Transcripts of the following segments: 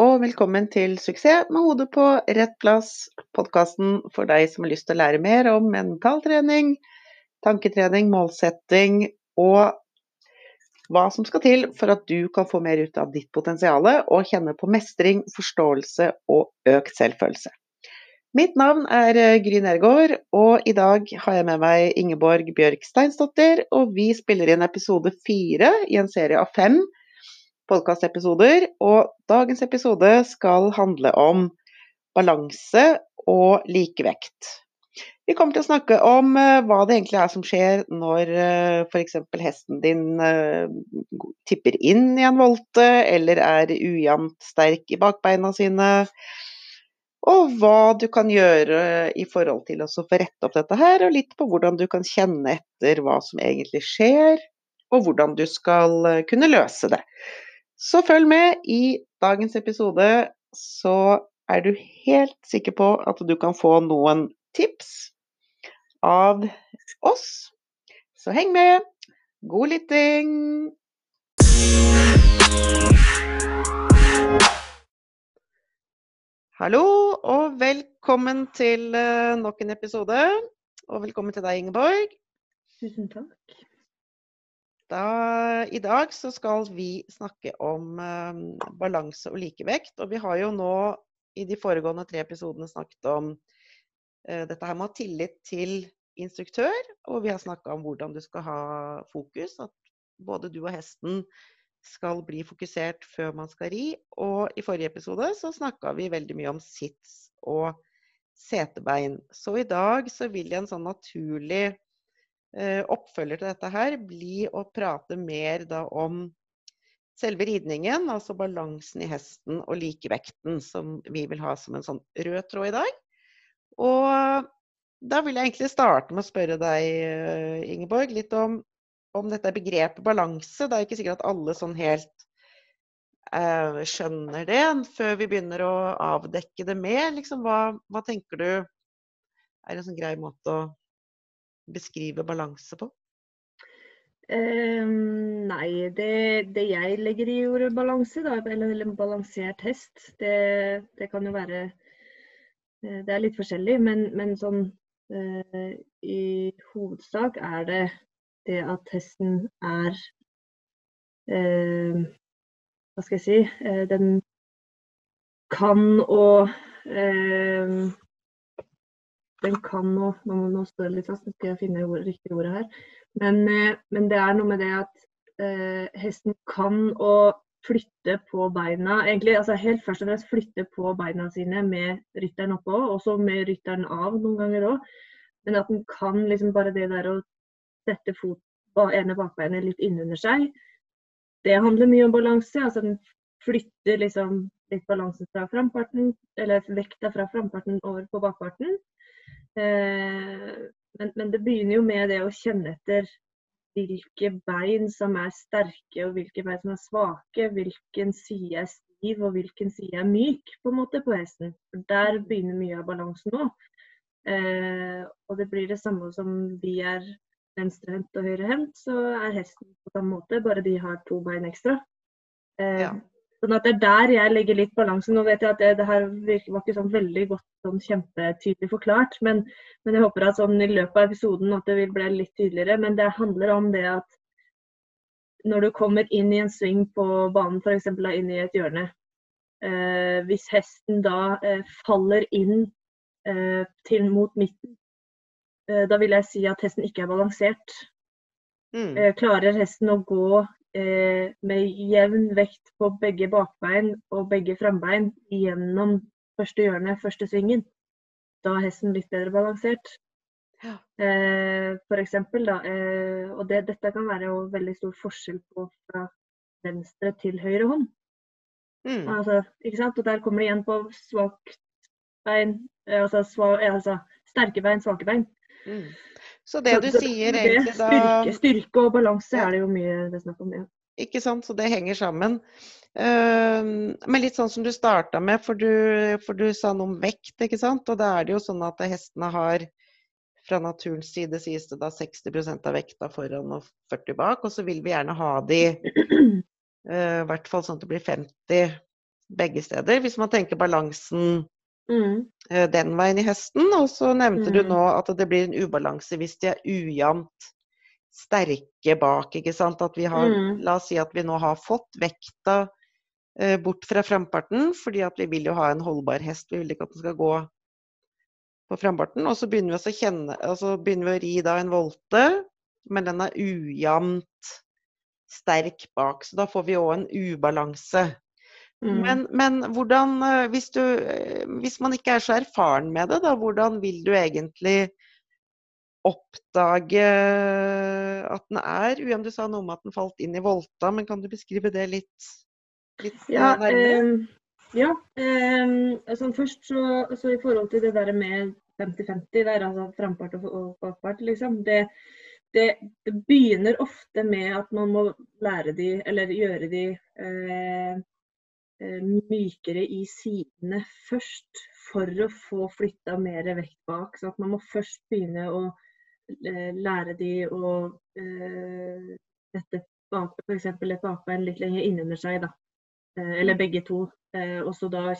og velkommen til Suksess med hodet på rett plass, podkasten for deg som har lyst til å lære mer om mentaltrening, tanketrening, målsetting og hva som skal til for at du kan få mer ut av ditt potensial og kjenne på mestring, forståelse og økt selvfølelse. Mitt navn er eh, Gry Nergård, og i dag har jeg med meg Ingeborg Bjørk Steinsdottir. Og vi spiller inn episode fire i en serie av fem podkastepisoder. Og dagens episode skal handle om balanse og likevekt. Vi kommer til å snakke om uh, hva det egentlig er som skjer når eh, f.eks. hesten din uh, tipper inn i en volte, eller er ujevnt sterk i bakbeina sine. Og hva du kan gjøre i forhold til å få rette opp dette her, og litt på hvordan du kan kjenne etter hva som egentlig skjer, og hvordan du skal kunne løse det. Så følg med. I dagens episode så er du helt sikker på at du kan få noen tips av oss. Så heng med. God lytting. Hallo og velkommen til eh, nok en episode. Og velkommen til deg, Ingeborg. Tusen takk. Da, I dag så skal vi snakke om eh, balanse og likevekt. Og vi har jo nå i de foregående tre episodene snakket om eh, dette her med å ha tillit til instruktør. Og vi har snakka om hvordan du skal ha fokus. At både du og hesten skal bli fokusert før man skal ri. Og i forrige episode så snakka vi veldig mye om sits og setebein. Så i dag så vil jeg en sånn naturlig oppfølger til dette her bli å prate mer da om selve ridningen, altså balansen i hesten og likevekten, som vi vil ha som en sånn rød tråd i dag. Og da vil jeg egentlig starte med å spørre deg, eh, Ingeborg, litt om, om dette begrepet balanse. Det er ikke sikkert at alle sånn helt eh, skjønner det før vi begynner å avdekke det mer. Liksom, hva, hva tenker du er en sånn grei måte å beskrive balanse på? Um, nei, det, det, jeg legger i ordet balanse, da, eller, eller balansert hest, det, det, kan jo være eh, Det er litt forskjellig, men, men sånn uh, i hovedsak er det det at hesten er uh, Hva skal jeg si uh, Den kan og den kan nå Nå, nå står det litt fast, nå skal jeg finne ord, riktig ordet her. Men, eh, men, det er noe med det at eh, hesten kan å flytte på beina egentlig, altså Helt først og fremst flytte på beina sine med rytteren oppå, også med rytteren av noen ganger òg. Men at den kan liksom bare det der å sette fot ene bakbeinet litt innunder seg, det handler mye om balanse. altså Den flytter liksom litt balansen fra framparten, eller vekta fra framparten over på bakparten. Eh, men, men, det begynner jo med det å kjenne etter hvilke bein som er sterke og hvilke bein som er svake. Hvilken side er stiv og hvilken side er myk på en måte på hesten. For Der begynner mye av balansen nå. Eh, og det blir det samme som vi er venstrehendt og høyrehendt, så er hesten på samme måte, bare de har to bein ekstra. Eh, ja. Sånn at Det er der jeg legger litt balanse. Nå vet jeg at det, det her virker, var ikke sånn veldig godt sånn kjempetydelig forklart, men, men, jeg håper at sånn i løpet av episoden at det vil bli litt tydeligere. Men det handler om det at når du kommer inn i en sving på banen, f.eks. inn i et hjørne, eh, hvis hesten da eh, faller inn eh, til mot midten, eh, da vil jeg si at hesten ikke er balansert. Mm. Eh, klarer hesten å gå med jevn vekt på begge bakbein og begge frambein gjennom første hjørne, første svingen. Da er hesten litt bedre balansert. Ja. Eh, for eksempel, da, eh, og det, dette kan være jo veldig stor forskjell på fra venstre til høyre hånd. Mm. Altså, ikke sant? Og der kommer det igjen på svakt bein, eh, altså, svag, altså, sterke bein, svake bein. Mm. Så det du sier det, egentlig da styrke, styrke, og balanse ja. er det jo mye det er snakk om. Ja. Ikke sant, så det henger sammen. Uh, men litt sånn som du starta med, for du, for du, sa noe om vekt, ikke sant. Og da er det jo sånn at hestene har fra naturens side sies det da 60% av vekta foran og 40 bak. Og så vil vi gjerne ha de uh, i hvert fall sånn at det blir 50 begge steder. Hvis man tenker balansen Mm. eh, den veien i høsten. Og så nevnte du Mm. nå at det blir en ubalanse hvis de er ujevnt sterke bak. ikke sant? At vi har, Mm. La oss si at vi nå har fått vekta eh, bort fra framparten, fordi at vi vil jo ha en holdbar hest. Vi vil ikke at den skal gå på framparten. Og så begynner vi å kjenne, altså begynner vi å ri da en volte, men den er ujevnt sterk bak. Så da får vi òg en ubalanse. Mm. Men, men hvordan, eh, hvis, du, eh, hvis man ikke er så erfaren med det, da, hvordan vil du egentlig oppdage at den er UM? Du sa noe om at den falt inn i volta, men kan du beskrive det litt, litt eh, Ja, nærmere? eh, ja eh, altså først så, så i forhold til det der med 50-50, der, altså frampart og, og bakpart, liksom. Det, det, det begynner ofte med at man må lære de, eller gjøre de eh, mykere i sidene først, for å få flytta mer vekt bak. Så man må først begynne å eh, lære de å eh, sette f.eks. et bakbein litt lenger innunder seg, da. Eh, eller begge to. Eh, og så da,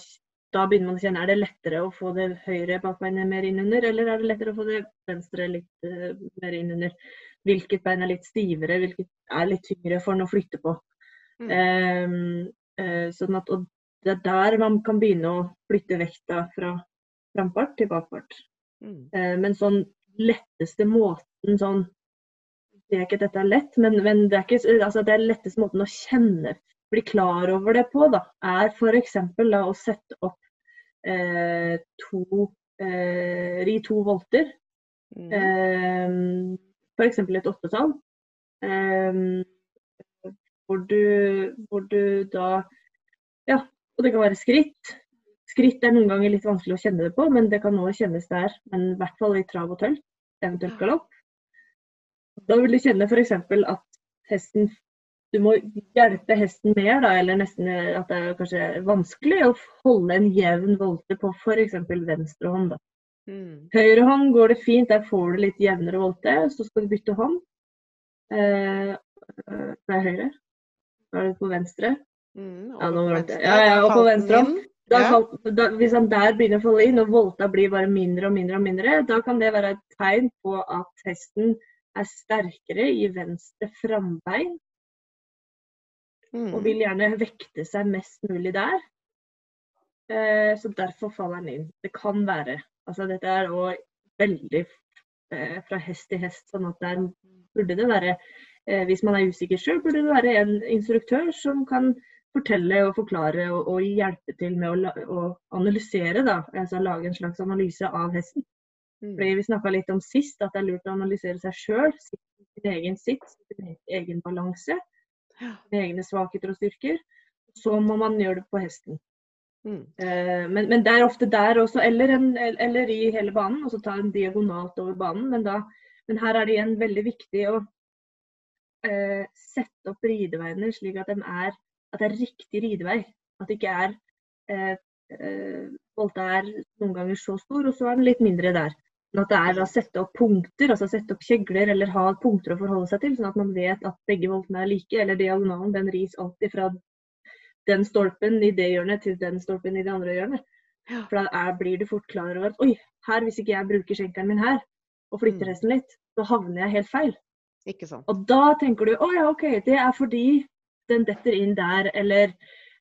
da begynner man å kjenne er det lettere å få det høyre bakbeinet mer innunder, eller er det lettere å få det venstre litt eh, mer innunder. Hvilket bein er litt stivere, hvilket er litt tyngre for den å flytte på. Mm. Eh, eh, sånn at, og det er der man kan begynne å flytte vekta fra framfart til bakpart. Mm. Eh, men sånn letteste måten sånn Jeg sier ikke at dette er lett, men, men det er ikke altså det er letteste måten å kjenne, bli klar over det på, da, er f.eks. å sette opp eh, to eh, Ri to volter. Mm. Eh, F.eks. et åttetall. Eh, hvor, du, hvor du da Ja, og det kan være skritt. Skritt er noen ganger litt vanskelig å kjenne det på, men det kan nå kjennes der. Men i hvert fall i trav og tølt, eventuelt galopp. Da vil du kjenne f.eks. at hesten Du må hjelpe hesten mer, da, eller nesten at det er kanskje vanskelig å holde en jevn volte på f.eks. venstre hånd. Da. Mm. Høyre hånd går det fint, der får du litt jevnere volte. Så skal du bytte hånd. Eh, eh, det er høyre. Da er det på venstre. Mm. Ja, nå var det. Ja, ja, og på venstre òg. Da, Ja. da, hvis han der begynner å falle inn, og volta blir bare mindre og mindre, og mindre, da kan det være et tegn på at hesten er sterkere i venstre frambein Mm. og vil gjerne vekte seg mest mulig der. Eh, så derfor faller han inn. Det kan være. Altså dette er òg veldig eh, fra hest til hest, sånn at der burde det være Hvis man er usikker sjøl, burde det være en instruktør som kan fortelle og forklare og, og hjelpe til med å, å analysere, da. Altså lage en slags analyse av hesten. Mm. Fordi vi snakka litt om sist, at det er lurt å analysere seg sjøl. Sin egen sitt, sin egen balanse. Sine egne svakheter og styrker. Så må man gjøre det på hesten. Mm. Eh, men, men det er ofte der også, eller, en, eller i hele banen, og så ta en diagonalt over banen. Men, da, men her er det igjen veldig viktig å eh, sette opp rideveiene slik at, de er, at det er riktig ridevei. At det ikke er eh, eh, Volta er noen ganger så stor, og så er den litt mindre der. Men at det er å sette opp punkter, altså sette opp kjegler eller ha punkter å forholde seg til, sånn at man vet at begge voltene er like, eller diagonalen den ris alltid fra den stolpen i det hjørnet til den stolpen i det andre hjørnet. Ja. For da er, blir du fort klar over at oi, her hvis ikke jeg bruker skjenkeren min her, og flytter Mm. hesten litt, så havner jeg helt feil. Ikke sant. Og da tenker du å ja, OK, det er fordi den detter inn der, eller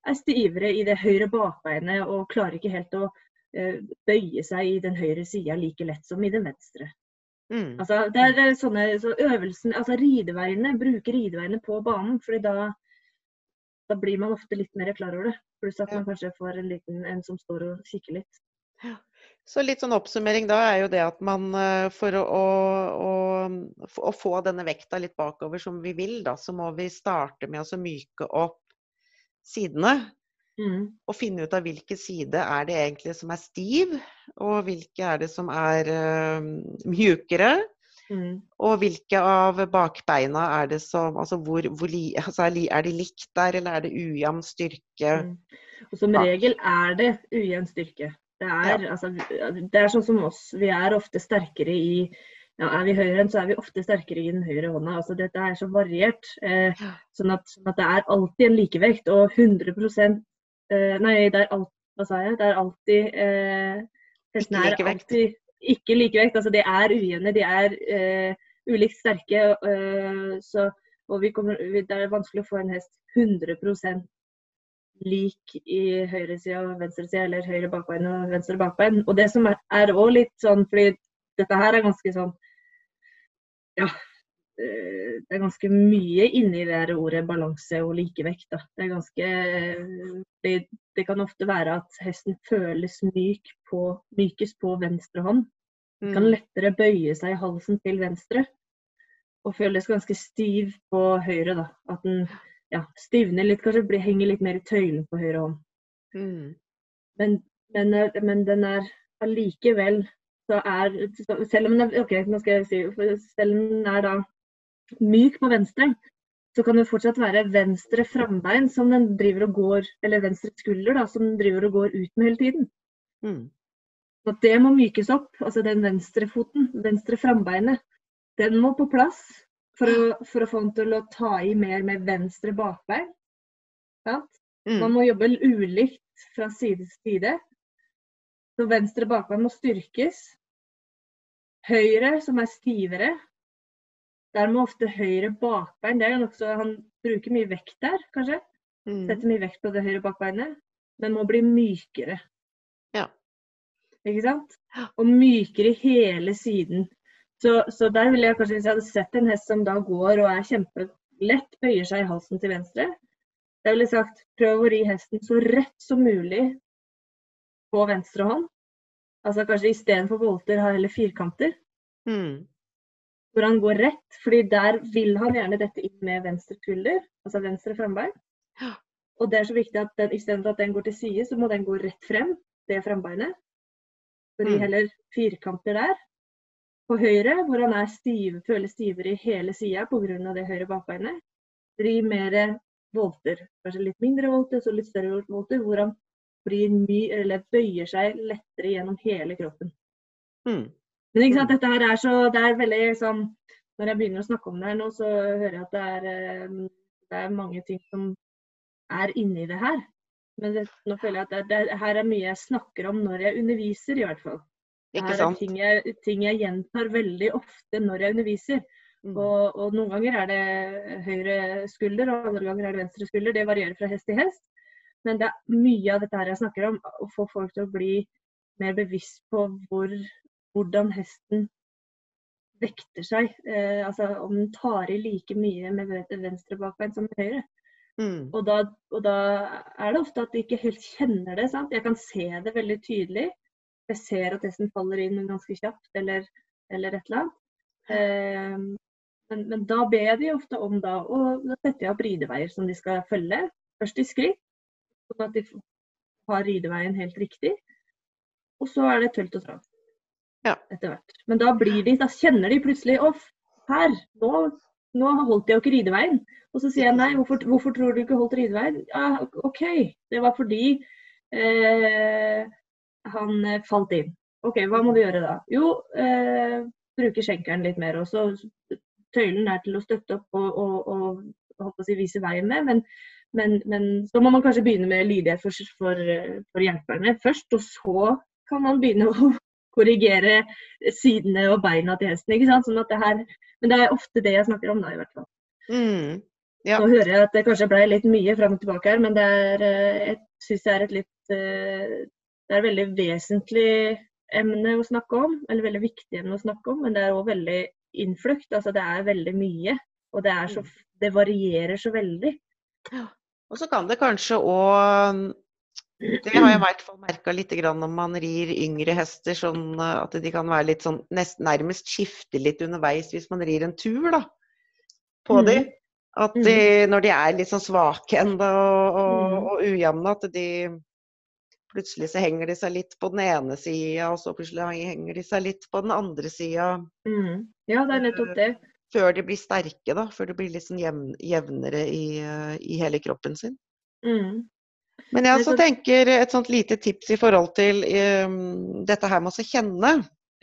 er stivere i det høyre bakbeinet og klarer ikke helt å eh, bøye seg i den høyre sida like lett som i den venstre. Mm. Altså, det er, er sånne så øvelsen, altså rideveiene, bruke rideveiene på banen, fordi da, da blir man ofte litt mer klar over det. Pluss at man kanskje får en liten en som står og kikker litt. Så litt sånn oppsummering da er jo det at man eh, for å, å, å, få denne vekta litt bakover som vi vil, da, så må vi starte med å myke opp sidene. Mm. Og finne ut av hvilke side er det egentlig som er stiv, og hvilke er det som er uh, mjukere. Mm. Og hvilke av bakbeina er det som Altså, hvor, hvor altså er, li, er de likt der, eller er det ujevn styrke? Mm. Og som regel er det ujevn styrke. Det er, altså, det er sånn som oss. Vi er ofte sterkere i ja, Er vi høyrehendt, så er vi ofte sterkere i den høyre hånda. Altså, dette er så variert. Eh, sånn, at, sånn at det er alltid en likevekt. Og 100 eh, Nei, det er alt, hva sa jeg? Det er alltid eh, Hestene er alltid ikke likevekt. Altså de er ujevne, de er eh, ulikt sterke. eh, så, og vi kommer, det er vanskelig å få en hest 100 lik i høyresida og venstresida, eller høyre bakbein og venstre bakbein. Og det som er- òg litt sånn, fordi dette her er ganske sånn Ja. eh, Det er ganske mye inni det her ordet balanse og likevekt. Da. Det er ganske det, det kan ofte være at hesten føles myk på, mykest på venstre hånd. Kan Mm. lettere bøye seg i halsen til venstre. Og føles ganske stiv på høyre. da. At den ja, stivner litt, kanskje blir, henger litt mer i tøylen på høyre hånd. Mm. Men, men, eh, men den er allikevel så er Selv om den er, okay, si, selv om den er da myk på venstre, så kan det fortsatt være venstre frambein som den driver og går, eller venstre skulder da, som den driver og går ut med hele tiden. Mm. Så det må mykes opp. Altså den venstre foten, venstre frambeinet, den må på plass for å, for å få den til å ta i mer med venstre bakvei. Mm. Man må jobbe ulikt fra side til side. Så venstre bakvei må styrkes. Høyre, som er stivere, der må ofte høyre bakbein det er jo nokså, Han bruker mye vekt der, kanskje. Mm. Setter mye vekt på det høyre bakbeinet, men må bli mykere. Ja. Ikke sant? Og mykere hele siden. Så, så der ville jeg kanskje, hvis jeg hadde sett en hest som da går og er kjempelett, bøyer seg i halsen til venstre, da ville jeg sagt prøv å ri hesten så rett som mulig på venstre hånd. Altså kanskje istedenfor volter ha heller firkanter, Mm. hvor han går rett. fordi der vil han gjerne dette inn med venstre skulder, altså venstre frambein. Og det er så viktig at den, istedenfor at den går til side, så må den gå rett frem, det frambeinet. Så ri Mm. heller firkanter der. På høyre, hvor han er stiv, føler stivere i hele sida pga. det høyre bakbeinet, Blir mer volter. Kanskje litt mindre volter, så litt større volter, hvor han blir my, eller bøyer seg lettere gjennom hele kroppen. Mm. Men ikke sant, dette her er så, det er veldig sånn Når jeg begynner å snakke om det her nå, så hører jeg at det er, eh, det er mange ting som er inni det her. Men det, nå føler jeg at det, det her er mye jeg snakker om når jeg underviser, i hvert fall. Det er ting jeg, ting jeg gjentar veldig ofte når jeg underviser. Mm. Og, og noen ganger er det høyre skulder, og andre ganger er det venstre skulder. Det varierer fra hest til hest. Men det er mye av dette her jeg snakker om, å få folk til å bli mer bevisst på hvor, hvordan hesten vekter seg. Eh, altså om den tar i like mye med venstre bakbein som med høyre. Mm. Og da, og da er det ofte at de ikke helt kjenner det. sant? Jeg kan se det veldig tydelig. Jeg ser at hesten faller inn ganske kjapt, eller, eller et eller annet. Eh, men, men da ber jeg de ofte om da, og da setter jeg opp rideveier som de skal følge. Først i skritt, sånn at de har rideveien helt riktig. Og så er det tølt og trav. Ja. Etter hvert. Men da blir de, da kjenner de plutselig Å, her! Nå, nå holdt jeg jo ikke rideveien. Og så sier jeg nei, hvorfor, hvorfor tror du ikke holdt rideveien? Ja, OK, det var fordi eh, han eh, falt inn. OK, hva må du gjøre da? Jo, eh, bruke skjenkeren litt mer. også. tøylen er til å støtte opp og, og, og si, vise veien med. Men, men, men så må man kanskje begynne med lydighet for, for, for hjelperne først. Og så kan man begynne å korrigere sidene og beina til hesten. ikke sant? Sånn at det her, men det er ofte det jeg snakker om da, i hvert fall. Mm. Ja. Nå hører jeg at det kanskje ble litt mye fram og tilbake her, men det er, eh, jeg syns det er et litt eh, Det er et veldig vesentlig emne å snakke om, eller veldig viktig emne å snakke om, men det er òg veldig innflukt. Altså det er veldig mye. Og det, så, det varierer så veldig. Og så kan det kanskje òg Det har jeg i hvert fall merka litt grann når man rir yngre hester, sånn at de kan være litt sånn nest, nærmest skifte litt underveis hvis man rir en tur, da. På de. At de, når de er litt sånn svake ennå og, og, og ujevne, at de Plutselig så henger de seg litt på den ene sida, og så plutselig henger de seg litt på den andre sida. Mm. Ja, det er nettopp det. Før de blir sterke, da. Før de blir litt sånn jevn, jevnere i, eh, i hele kroppen sin. Mm. Men jeg også så- tenker et sånt lite tips i forhold til um, dette her med å kjenne.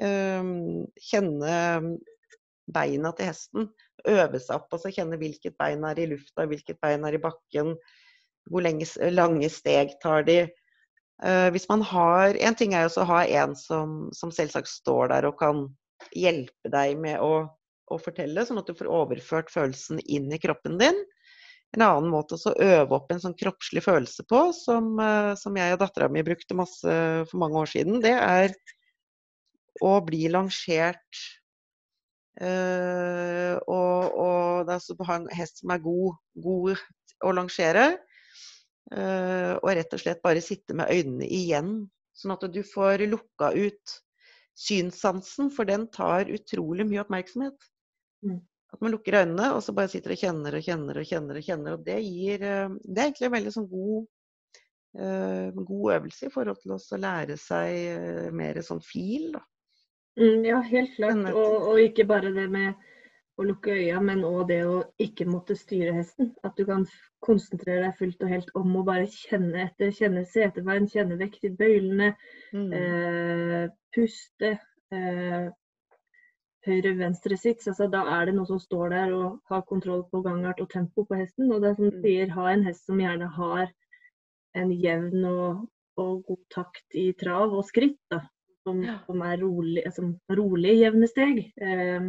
Um, kjenne beina til hesten. Øve seg opp og så kjenne hvilket bein er i lufta, hvilket bein er i bakken. hvor lenge, lange steg tar de. Uh, hvis man har En ting er jo å ha en som, som, selvsagt står der og kan hjelpe deg med å, å, fortelle, sånn at du får overført følelsen inn i kroppen din. En annen måte å øve opp en sånn kroppslig følelse på, som, uh, som jeg og dattera mi brukte masse for mange år siden, det er å bli langert Uh, og, og det er å ha en hest som er god, god å langere. Uh, og rett og slett bare sitte med øynene igjen, sånn at du får lukka ut synssansen, for den tar utrolig mye oppmerksomhet. Mm. At man lukker øynene og så bare sitter og kjenner og kjenner og kjenner. Og kjenner, og det gir uh, Det er egentlig en veldig sånn god, god øvelse i forhold til å lære seg mer sånn fil. da. Mm, ja, helt klart. Og, og, ikke bare det med å lukke øya, men òg det å ikke måtte styre hesten. At du kan konsentrere deg fullt og helt om å bare kjenne etter. Kjenne setebein, kjenne vekt i bøylene. Mm. Eh, puste. Eh, Høyre-venstre-sits. Altså, da er det noe som står der og har kontroll på gangart og tempo på hesten. Og det er som du mm. sier, ha en hest som gjerne har en jevn og, og god takt i trav og skritt. da som, som er rolig, som rolig jevne steg, eh,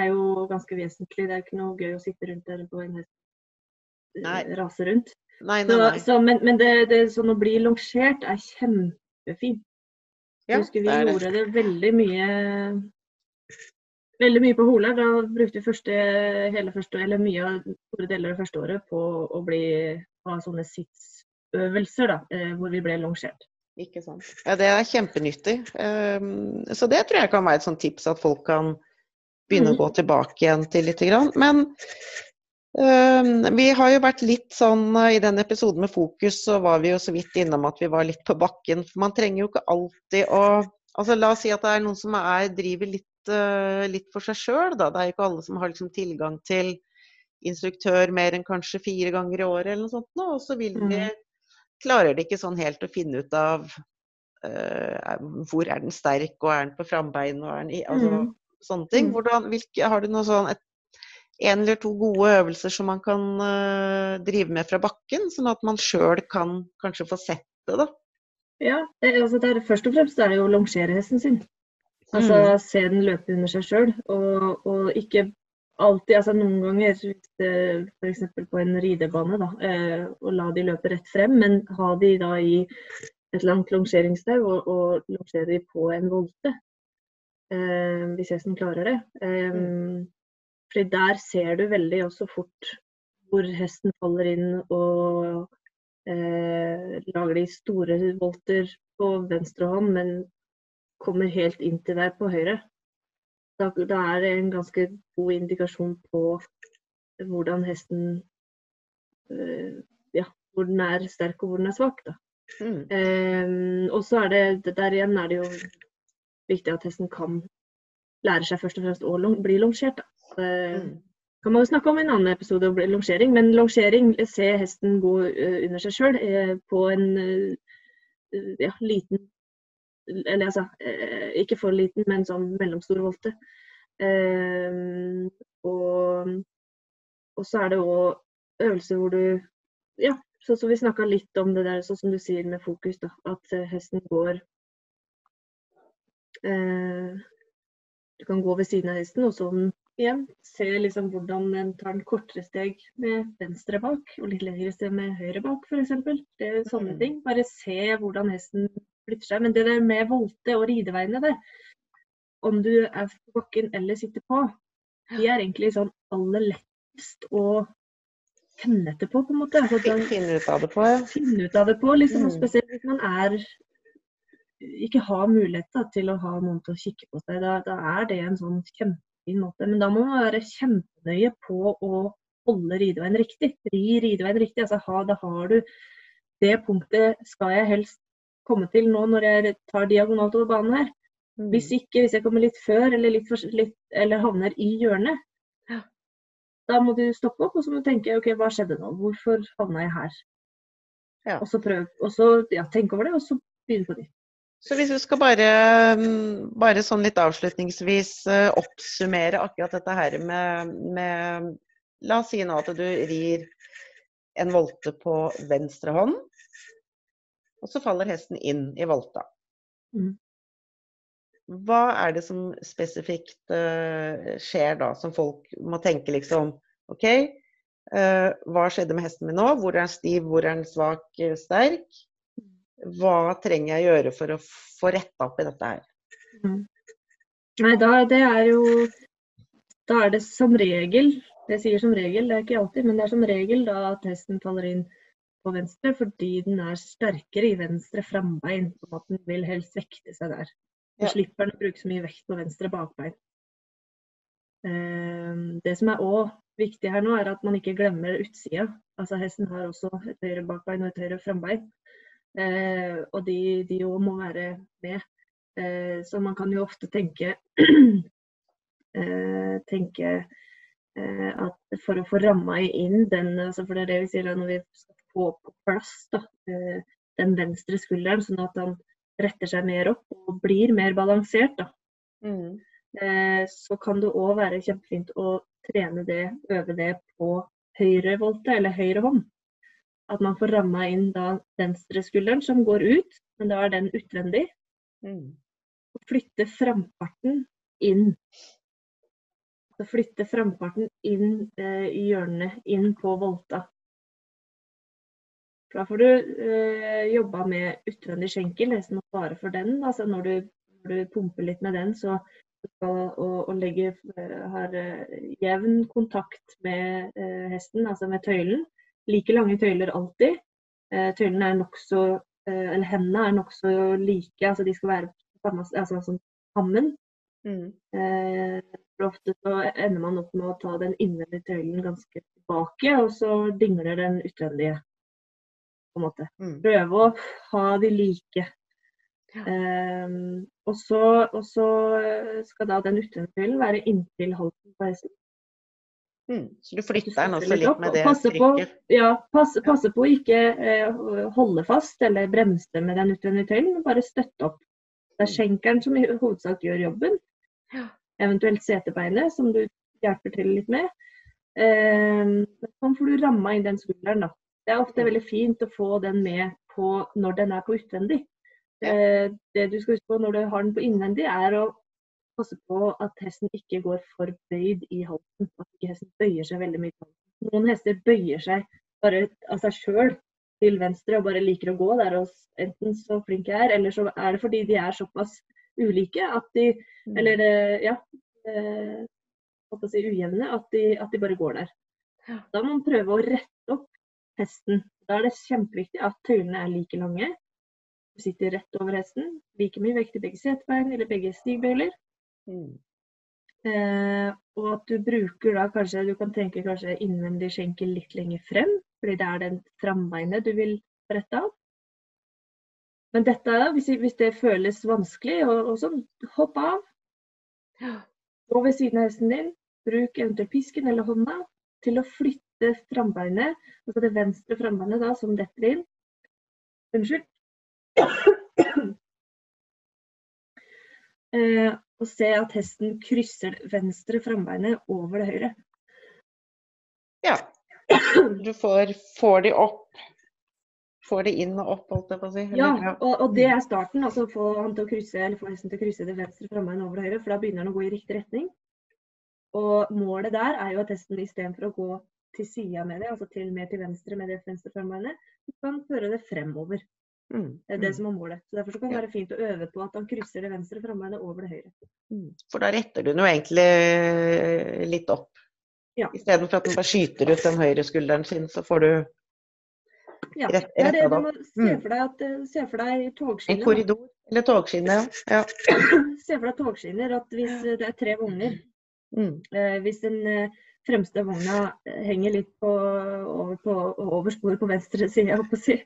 er jo ganske vesentlig. Det er ikke noe gøy å sitte rundt der på en hest eh, rase rundt. Nei, nei, nei. Så, så, men, men det, det, sånn å bli longert er kjempefint. Ja, jeg husker vi det gjorde det. veldig mye veldig mye på Hola. Da brukte vi første, hele første, eller mye av store deler av første året på å bli, ha sånne sitsøvelser da, eh, hvor vi ble longert. Ikke sant. Ja, det er kjempenyttig. Um, så det tror jeg kan være et sånt tips at folk kan begynne mm. å gå tilbake igjen til litt. Men øh, vi har jo vært litt sånn I den episoden med fokus så var vi jo så vidt innom at vi var litt på bakken. For man trenger jo ikke alltid å Altså la oss si at det er noen som er, driver litt, øh, litt for seg sjøl, da. Det er jo ikke alle som har liksom tilgang til instruktør mer enn kanskje fire ganger i året eller noe sånt. Nå, og så vil de mm klarer de ikke sånn helt å finne ut av uh, hvor er den sterk, og er den på frambein, og er den i altså, mm. Sånne ting. Mm. Hvordan, hvilke, har du noe sånn et, en eller to gode øvelser som man kan uh, drive med fra bakken, sånn at man sjøl kan kanskje få sett det, da? Ja, altså det er, først og fremst er det jo å longere hesten sin. Altså mm. se den løpe under seg sjøl, og, og, ikke alltid, altså Noen ganger, f.eks. på en ridebane, da, eh, og la de løpe rett frem, men ha de da i et langt longeringstau og, og longere de på en volte. Eh, hvis hesten klarer det. Mm. fordi der ser du veldig også fort hvor hesten faller inn og eh, lager de store volter på venstre hånd, men kommer helt inn til deg på høyre da, da, er det en ganske god indikasjon på hvordan hesten Ja, hvor den er sterk og hvor den er svak. Da. Mm. Um, og så er det der igjen er det jo viktig at hesten kan lære seg først og fremst å bli longert. Uh, mm. kan man jo snakke om i en annen episode om longering, men longering, se hesten gå uh, under seg sjøl uh, på en ja, liten eller altså, eh, ikke for liten, men sånn mellomstor volte. Eh, og, og, så er det òg øvelser hvor du Ja, sånn som vi snakka litt om det der, sånn som du sier med fokus, da. At eh, hesten går eh, Du kan gå ved siden av hesten, og så igjen se liksom hvordan en tar en kortere steg med venstre bak, og litt lengre steg med høyre bak, f.eks. Det er sånne mm. ting. Bare se hvordan hesten flytter seg. Men det der med volte og rideveiene det, om du er på bakken eller sitter på, de er egentlig sånn aller lettest å kjenne etter på, på en måte. Altså, finne ut av det på, ja. Finne ut av det på, liksom. Mm. Spesielt hvis man er ikke har mulighet da, til å ha noen til å kikke på seg. Da, da er det en sånn kjempefin måte. Men da må man være kjempenøye på å holde rideveien riktig. Ri rideveien riktig. Altså, ha, da har du det punktet skal jeg helst komme til nå når jeg tar diagonalt over banen her. Mm. Hvis ikke, hvis jeg kommer litt før eller, litt for, litt, eller havner i hjørnet, da må du stoppe opp og så må du tenke ok, hva skjedde nå? Hvorfor havna jeg her? Ja. Og så prøv, og så ja, tenk over det, og så begynne på nytt. Så hvis du skal bare, mm, bare sånn litt avslutningsvis uh, oppsummere akkurat dette her med, med La oss si nå at du rir en volte på venstre hånd. Og så faller hesten inn i volta. Mm. Hva er det som spesifikt uh, skjer da, som folk må tenke liksom OK, uh, hva skjedde med hesten min nå? Hvor er den stiv, hvor er den svak, sterk? Hva trenger jeg gjøre for å få retta opp i dette her? Mm. Nei, da, det er jo Da er det som regel Jeg sier som regel, det er ikke alltid, men det er som regel da at hesten faller inn på venstre fordi den er sterkere i venstre frambein. Og at den vil helst vekte seg der. Så ja. slipper den å bruke så mye vekt på venstre bakbein. Ehm, det som er òg viktig her nå, er at man ikke glemmer utsida. Altså Hesten har også et høyre bakbein og et høyre frambein. Ehm, og de òg må være med. Eh, så man kan jo ofte tenke, eh, tenke eh, at for å få ramma inn den altså For det er det vi sier når vi skal få på plass da, den venstre skulderen, sånn at han retter seg mer opp og blir mer balansert, da. Mm. Så kan det òg være kjempefint å trene det, øve det på høyre volte eller høyre hånd. At man får ramma inn da venstreskulderen som går ut, men da er den utvendig. Mm flytte framparten inn. Så flytte framparten inn eh, i hjørnet, inn på volta. Da får du eh, jobba med utvendig skjenkel, nesten bare for den. Altså når du, når du, pumper litt med den, så skal og, og legge, har eh, jevn kontakt med eh, hesten, altså med tøylen. Like lange tøyler alltid. Eh, tøylene er nokså Eller hendene er nokså like, altså de skal være altså sånn hammen. Mm. Eh, for ofte så ender man opp med å ta den innvendige tøylen ganske tilbake, og så dingler den utvendige. på en måte. Mm. Prøve å ha de like. Ja. Eh, og, så, og, så, skal da den utvendige tøylen være inntil halsen på hesten. Mm. Så du flytter den også litt med det passe på, ja, passe, passe, på å ikke eh, holde fast eller bremse med den utvendige tøylen, men bare støtte opp. Det er skjenkeren som i hovedsak gjør jobben. Eventuelt setebeinet, som du hjelper til litt med. Eh, sånn får du ramma inn den skulderen, da. Det er ofte veldig fint å få den med på når den er på utvendig. Eh, det du skal huske på når du har den på innvendig, er å passe på at hesten ikke går for bøyd i halsen. At ikke hesten bøyer seg veldig mye. Noen hester bøyer seg bare av seg sjøl til venstre og bare liker å gå der. og Enten så flink jeg er, eller så er det fordi de er såpass ulike at de mm. Eller eh, ja, eh, si ujevne, at de, at de, bare går der. Da må man prøve å rette opp hesten. Da er det kjempeviktig at tøylene er like lange. Du sitter rett over hesten. Like mye vekt i begge setebein eller begge stigbøyler. Mm. Eh, og at du bruker da kanskje Du kan tenke kanskje innvendig skjenkel litt lenger frem fordi det er den frambeinet du vil brette av. Men dette, hvis, hvis det føles vanskelig, og, og sånn, hopp av. Gå ved siden av hesten din. Bruk eventuelt pisken eller hånda til å flytte frambeinet, altså det venstre frambeinet da, som detter inn. Unnskyld. Eh, og se at hesten krysser venstre frambeinet over det høyre. Ja. Du får, får de opp Får de inn og opp, holdt jeg på å si. Ja, og, og, det er starten. altså Få han til å krysse, eller få hesten til å krysse det venstre frambeinet over det høyre, for da begynner han å gå i riktig retning. Og målet der er jo at hesten istedenfor å gå til sida med det, altså til mer til venstre med det venstre frambeinet, kan føre det fremover. Mm. Det er det mm. som er målet. Så Derfor så kan det være fint å øve på at han krysser det venstre frambeinet over det høyre. Mm. For da retter du den jo egentlig litt opp. Ja. Istedenfor at den bare skyter ut den høyre skulderen sin, så får du ja, rett, det er det du må se for deg, at, eh, se for deg togskinner. En korridor eller togskinne, ja. se for deg togskinner at hvis eh, det er tre vogner, mm. eh, hvis en eh, fremste vogna henger litt på, over, på, over sporet på venstre side, si,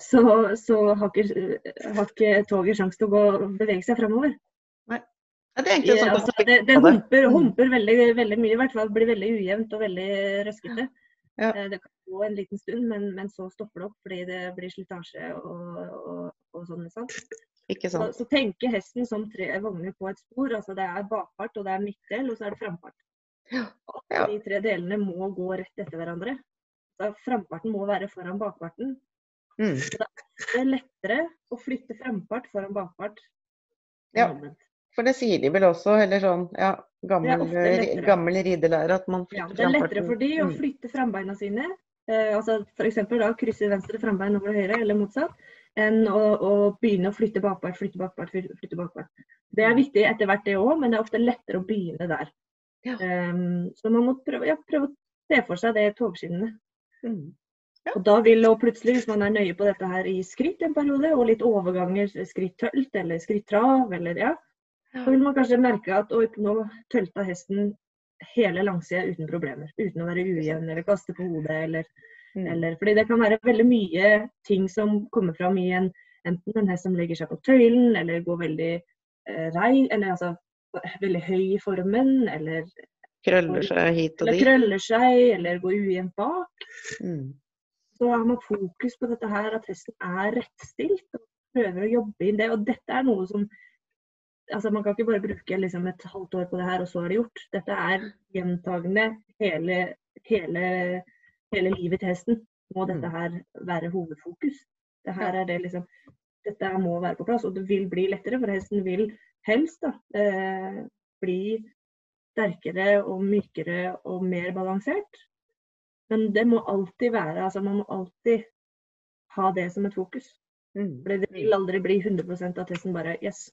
så, så har, ikke, har ikke toget sjanse til å gå, bevege seg fremover. Ja, det, er sånn altså, det, det humper, humper veldig, veldig, mye, i hvert fall. Blir veldig ujevnt og veldig røskete. Ja. Eh, det kan gå en liten stund, men, men, så stopper det opp fordi det blir slitasje og, og, og sånn. Ikke sant. Så, så tenker hesten som tre vogner på et spor. altså Det er bakfart, og det er midtdel, og så er det framfart. Ja. De tre delene må gå rett etter hverandre. da framparten må være foran bakparten. Mm. Det er lettere å flytte frampart foran bakpart. Ja. For det sier de vel også, eller sånn ja, gammel, ofte gammel ridelære, at man Ja, det er lettere for de å Mm. flytte frambeina sine, eh, altså f.eks. da krysse venstre frambein over høyre, eller motsatt, enn å, å begynne å flytte bakpart, flytte bakpart, flytte flytte bakpart. Det er viktig etter hvert det òg, men det er ofte lettere å begynne der. Ja. Um, så man må prøve, ja, prøve å se for seg det togskinnene. Mm. Og da vil og plutselig, hvis man er nøye på dette her i skritt en periode, og litt overganger, skritt tølt eller skritt trav, eller ja, så vil man kanskje merke at oi, nå tølta hesten hele langsida uten problemer. Uten å være ujevn eller kaste på hodet eller, Mm. eller Fordi det kan være veldig mye ting som kommer fram i en enten en hest som legger seg på tøylen, eller går veldig eh, rei, eller altså veldig høy i formen, eller, Krøller seg hit og eller dit. krøller seg, eller går ujevnt bak. Mm. så har man fokus på dette her, at hesten er rettstilt. og Prøver å jobbe inn det. Og dette er noe som altså Man kan ikke bare bruke liksom et halvt år på det her, og så er det gjort. Dette er gjentagende hele, hele, hele livet til hesten. Må dette her være hovedfokus. Dette, er det liksom Dette må være på plass, og det vil bli lettere, for hesten vil helst da, eh, bli sterkere og mykere og mer balansert. Men det må alltid være altså Man må alltid ha det som et fokus. Mm. For det vil aldri bli 100 av testen bare Yes.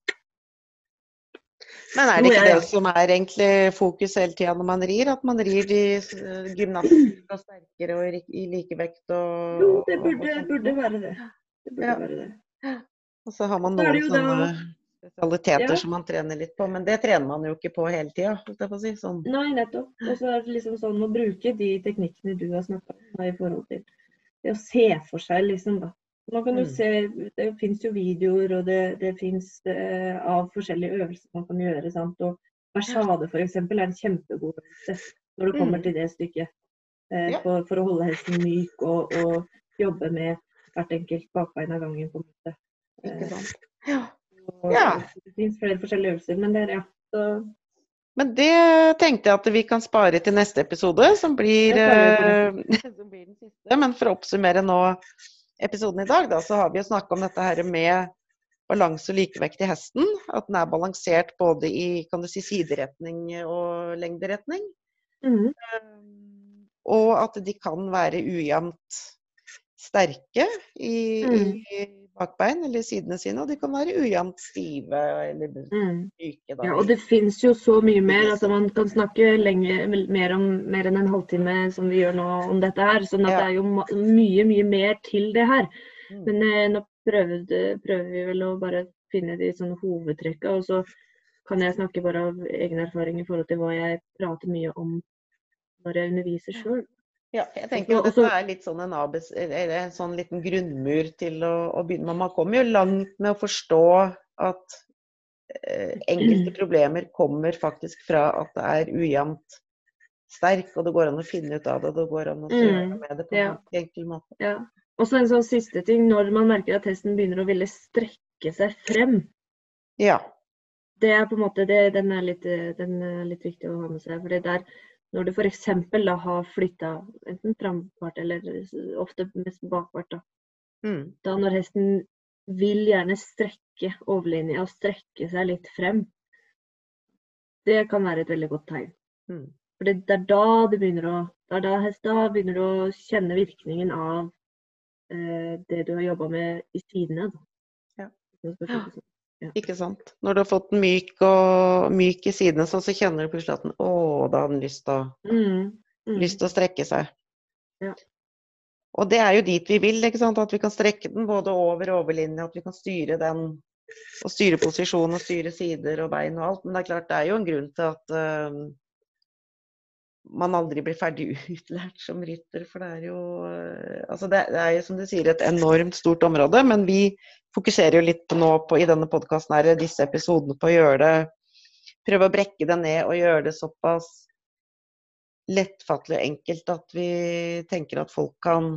Men er det ikke det som er egentlig fokus hele tida når man rir? At man rir i gymnastikk og sterkere og i likevekt og Jo, det burde, burde være det. Det burde Ja. være det. Og så har man noen sånne spesialiteter Ja. som man trener litt på, men det trener man jo ikke på hele tida, holdt jeg på å si. Sånn. Nei, nettopp. Og så er det liksom sånn å bruke de teknikkene du har snakka om i forhold til det å se for seg liksom da. Man kan jo Mm. se, Det fins jo videoer og det, det fins eh, av forskjellige øvelser man kan gjøre. sant? Og Versade f.eks. er en kjempegod øvelse når det kommer Mm. til det stykket. Eh, Ja. for, for å holde hesten myk og, og jobbe med hvert enkelt bakbein av gangen. på en måte. Ikke Eh, sant? Ja. Og, Ja. Det fins flere forskjellige øvelser, men det er ja. Så, Men det tenkte jeg at vi kan spare til neste episode, som blir, Det sparer vi eh, som blir den siste. Men for å oppsummere nå episoden i dag, da, så har vi jo snakka om dette her med balanse og likevekt i hesten. At den er balansert både i kan du si, sideretning og lengderetning. mhm. Um, Og at de kan være ujevnt sterke i, Mm. i bakbein eller sidene sine, og de kan være ujevnt stive eller Mm. myke. Da. Ja, og det finnes jo så mye mer. altså Man kan snakke lenge, mer om mer enn en halvtime som vi gjør nå om dette her. sånn at Ja. det er jo mye, mye mer til det her. Mm. Men eh, nå prøvde, prøver vi vel å bare finne de sånne hovedtrekka. Og så kan jeg snakke bare av egen erfaring i forhold til hva jeg prater mye om når jeg underviser sjøl. Ja, jeg tenker at dette er litt sånn en, eller en sånn liten grunnmur til å, å begynne med. Man kommer jo langt med å forstå at eh, enkelte problemer kommer faktisk fra at det er ujevnt sterk, og det går an å finne ut av det, det går an å gjøre Mm, med det på ja. en enkel måte. Ja. Og så en sånn siste ting. Når man merker at hesten begynner å ville strekke seg frem, Ja. det er på en måte, det, den, er litt, den er litt viktig å ha med seg. For det der, når du f.eks. da har flytta enten frampart eller ofte mest bakpart, da. Mm. da når hesten vil gjerne strekke overlinja og strekke seg litt frem, det kan være et veldig godt tegn. Mm. For det det er da du begynner å da, hest- da begynner du å kjenne virkningen av eh, det du har jobba med i sidene. Ja. Sånn. Ikke sant. Når du har fått den myk, og, myk i sidene, så, så kjenner du plutselig at den, å, da har den lyst til Mm, mm. å strekke seg. Ja. Og det er jo dit vi vil, ikke sant? at vi kan strekke den både over og overlinja, at vi kan styre den. Og styre posisjon og styre sider og bein og alt. Men det er klart, det er jo en grunn til at eh, man aldri blir ferdig utlært som rytter. For det er jo eh, Altså det, det er jo som du sier et enormt stort område, men vi fokuserer jo litt nå på i denne podkasten her, disse episodene på å gjøre det Prøve å brekke det ned og gjøre det såpass lettfattelig og enkelt at vi tenker at folk kan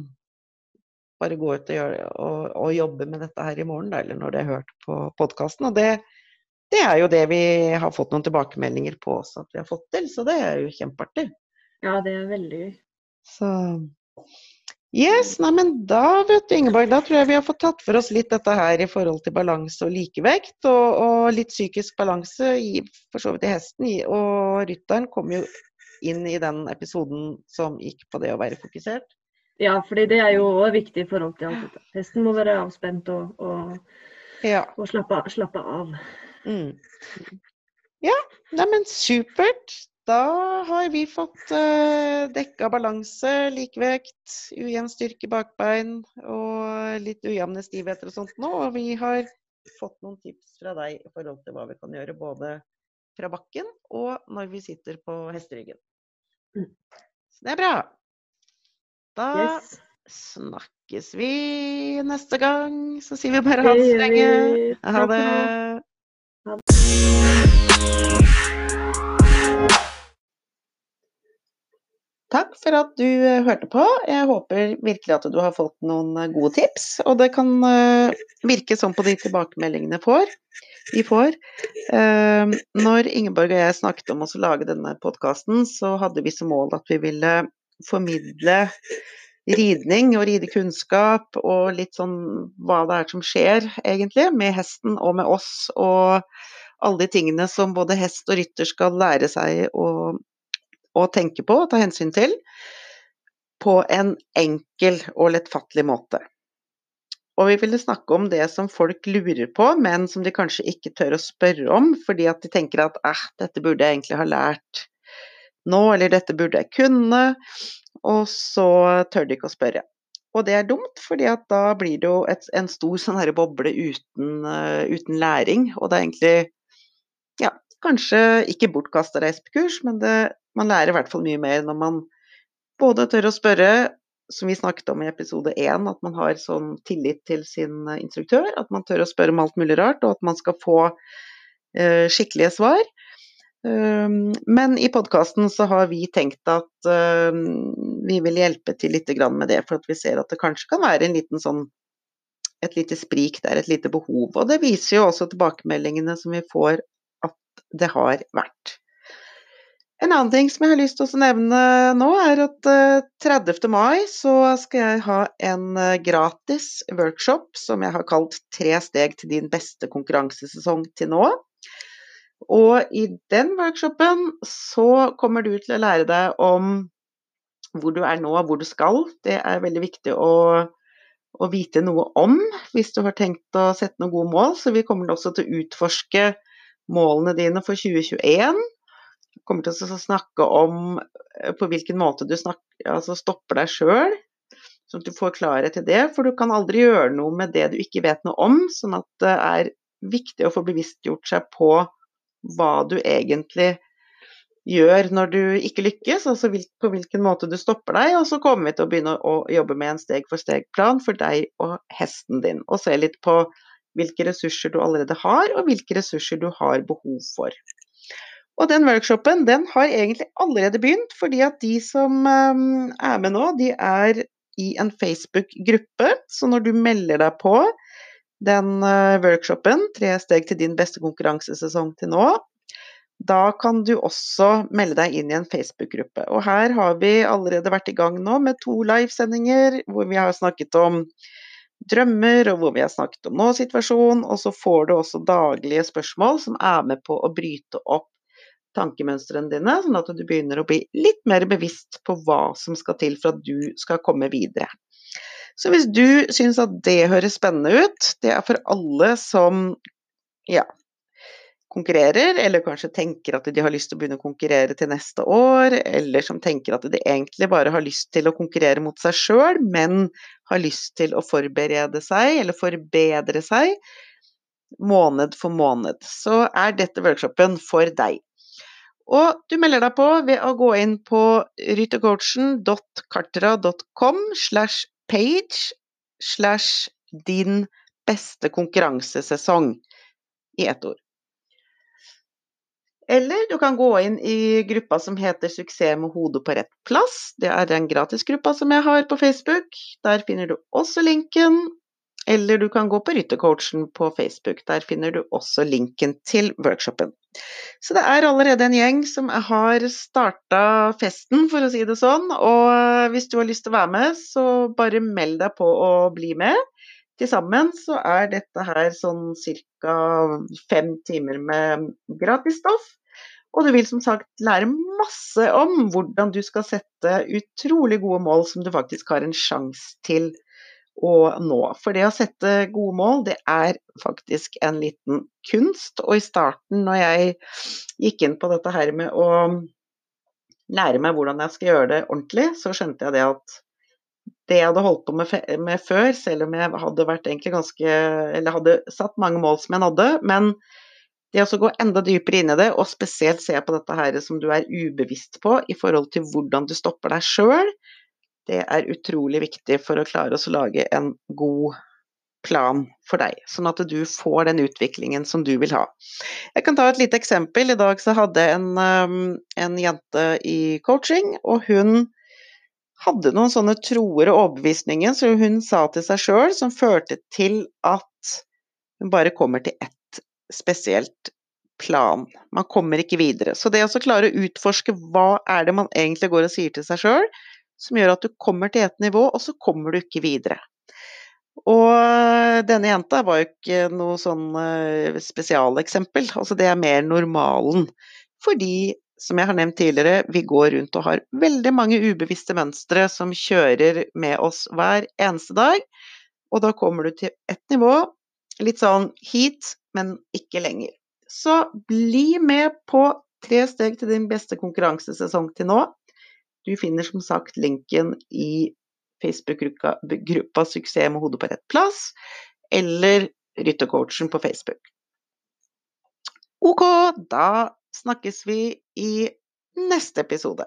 bare gå ut og, gjøre, og, og jobbe med dette her i morgen, da, eller når de har hørt på podkasten. Og det, det er jo det vi har fått noen tilbakemeldinger på også at vi har fått til, så det er jo kjempeartig. Ja, det er veldig. Så Yes, nei, men da vet du Ingeborg, da tror jeg vi har fått tatt for oss litt dette her i forhold til balanse og likevekt, og, og litt psykisk balanse i, for så vidt i hesten. Og rytteren kom jo inn i den episoden som gikk på det å være fokusert. Ja, fordi det er jo òg viktig i forhold til alt. Hesten må være avspent og, og, Ja. og slappe, slappe av. Mm. Ja, neimen supert. Da har vi fått uh, dekka balanse, likevekt, ujevn styrke bakbein og litt ujevne stivheter og sånt nå. Og vi har fått noen tips fra deg i forhold til hva vi kan gjøre både fra bakken og når vi sitter på hesteryggen. Mm. Så det er bra. Da Yes. snakkes vi neste gang. Så sier vi bare ha det Det så lenge. Ha Takk Takk for at du eh, hørte på. Jeg håper virkelig at du har fått noen eh, gode tips. Og det kan eh, virke sånn på de tilbakemeldingene får, vi får. Når Ingeborg og jeg snakket om å lage denne podkasten, så hadde vi som mål at vi ville formidle ridning og ridekunnskap og litt sånn hva det er som skjer egentlig med hesten og med oss. Og alle de tingene som både hest og rytter skal lære seg å å tenke på og ta hensyn til på en enkel og lettfattelig måte. Og vi ville snakke om det som folk lurer på, men som de kanskje ikke tør å spørre om, fordi at de tenker at eh, dette burde jeg egentlig ha lært nå, eller dette burde jeg kunne, og så tør de ikke å spørre. Og det er dumt, fordi da blir det jo et, en stor sånn her boble uten, uh, uten læring, og det er egentlig ja, kanskje ikke bortkasta reisekurs, men det, man lærer i hvert fall mye mer når man både tør å spørre, som vi snakket om i episode én, at man har sånn tillit til sin instruktør, at man tør å spørre om alt mulig rart, og at man skal få uh, skikkelige svar. Um, men i podkasten så har vi tenkt at um, vi vil hjelpe til litt med det, for at vi ser at det kanskje kan være en liten sånn et lite sprik der, et lite behov. Og det viser jo også tilbakemeldingene som vi får at det har vært. En annen ting som jeg har lyst til å nevne nå, er at eh, 30. mai så skal jeg ha en eh, gratis workshop som jeg har kalt 'Tre steg til din beste konkurransesesong til nå'. Og i den workshopen så kommer du til å lære deg om hvor du er nå, og hvor du skal. Det er veldig viktig å, å vite noe om hvis du har tenkt å sette noen gode mål. Så vi kommer også til å utforske målene dine for 2021 kommer til å snakke om eh, på hvilken måte du snakker, altså stopper deg sjøl, sånn at du får klarhet i det. For du kan aldri gjøre noe med det du ikke vet noe om. Sånn at det er viktig å få bevisstgjort seg på hva du egentlig gjør når du ikke lykkes, altså på hvilken måte du stopper deg. Og så kommer vi til å begynne å jobbe med en steg-for-steg-plan for deg og hesten din. Og se litt på hvilke ressurser du allerede har, og hvilke ressurser du har behov for. Og den workshopen den har egentlig allerede begynt, fordi at de som um, er med nå, de er i en Facebook-gruppe. Så når du melder deg på den uh, workshopen, tre steg til din beste konkurransesesong til nå, da kan du også melde deg inn i en Facebook-gruppe. Og her har vi allerede vært i gang nå med to livesendinger hvor vi har snakket om drømmer, og hvor vi har snakket om nå-situasjon. Og så får du også daglige spørsmål som er med på å bryte opp tankemønstrene dine, sånn at du begynner å bli litt mer bevisst på hva som skal til for at du skal komme videre. Så hvis du syns at det høres spennende ut, det er for alle som ja, konkurrerer, eller kanskje tenker at de har lyst til å begynne å konkurrere til neste år, eller som tenker at de egentlig bare har lyst til å konkurrere mot seg sjøl, men har lyst til å forberede seg, eller forbedre seg, måned for måned, så er dette workshopen for deg. Og du melder deg på ved å gå inn på ryttercoachen.kartera.com slash page slash din beste konkurransesesong i ett ord. Eller du kan gå inn i gruppa som heter 'Suksess med hodet på rett plass'. Det er den gratisgruppa som jeg har på Facebook. Der finner du også linken. Eller du kan gå på Ryttercoachen på Facebook. Der finner du også linken til workshopen. Så det er allerede en gjeng som har starta festen, for å si det sånn. Og hvis du har lyst til å være med, så bare meld deg på å bli med. Til sammen så er dette her sånn ca. fem timer med gratis stoff. Og du vil som sagt lære masse om hvordan du skal sette utrolig gode mål som du faktisk har en sjanse til å nå. For det å sette gode mål, det er faktisk en liten kunst. Og i starten, når jeg gikk inn på dette her med å lære meg hvordan jeg skal gjøre det ordentlig, så skjønte jeg det at det jeg hadde holdt på med, med før, selv om jeg hadde vært egentlig ganske Eller hadde satt mange mål som jeg nådde, men det å gå enda dypere inn i det, og spesielt se på dette her som du er ubevisst på i forhold til hvordan du stopper deg sjøl, det er utrolig viktig for å klare å lage en god plan for deg, sånn at du får den utviklingen som du vil ha. Jeg kan ta et lite eksempel. I dag så hadde jeg en, um, en jente i coaching, og hun hadde noen sånne troer og overbevisninger som hun sa til seg sjøl, som førte til at hun bare kommer til ett spesielt plan. Man kommer ikke videre. Så det å klare å utforske hva er det man egentlig går og sier til seg sjøl, som gjør at du kommer til et nivå, og så kommer du ikke videre. Og denne jenta var jo ikke noe sånn eh, spesialeksempel, altså det er mer normalen. Fordi, som jeg har nevnt tidligere, vi går rundt og har veldig mange ubevisste mønstre som kjører med oss hver eneste dag. Og da kommer du til et nivå, litt sånn hit, men ikke lenger. Så bli med på tre steg til din beste konkurransesesong til nå. Du finner som sagt linken i Facebook-gruppa 'Suksess med hodet på rett plass' eller Ryttercoachen på Facebook. Ok, da snakkes vi i neste episode.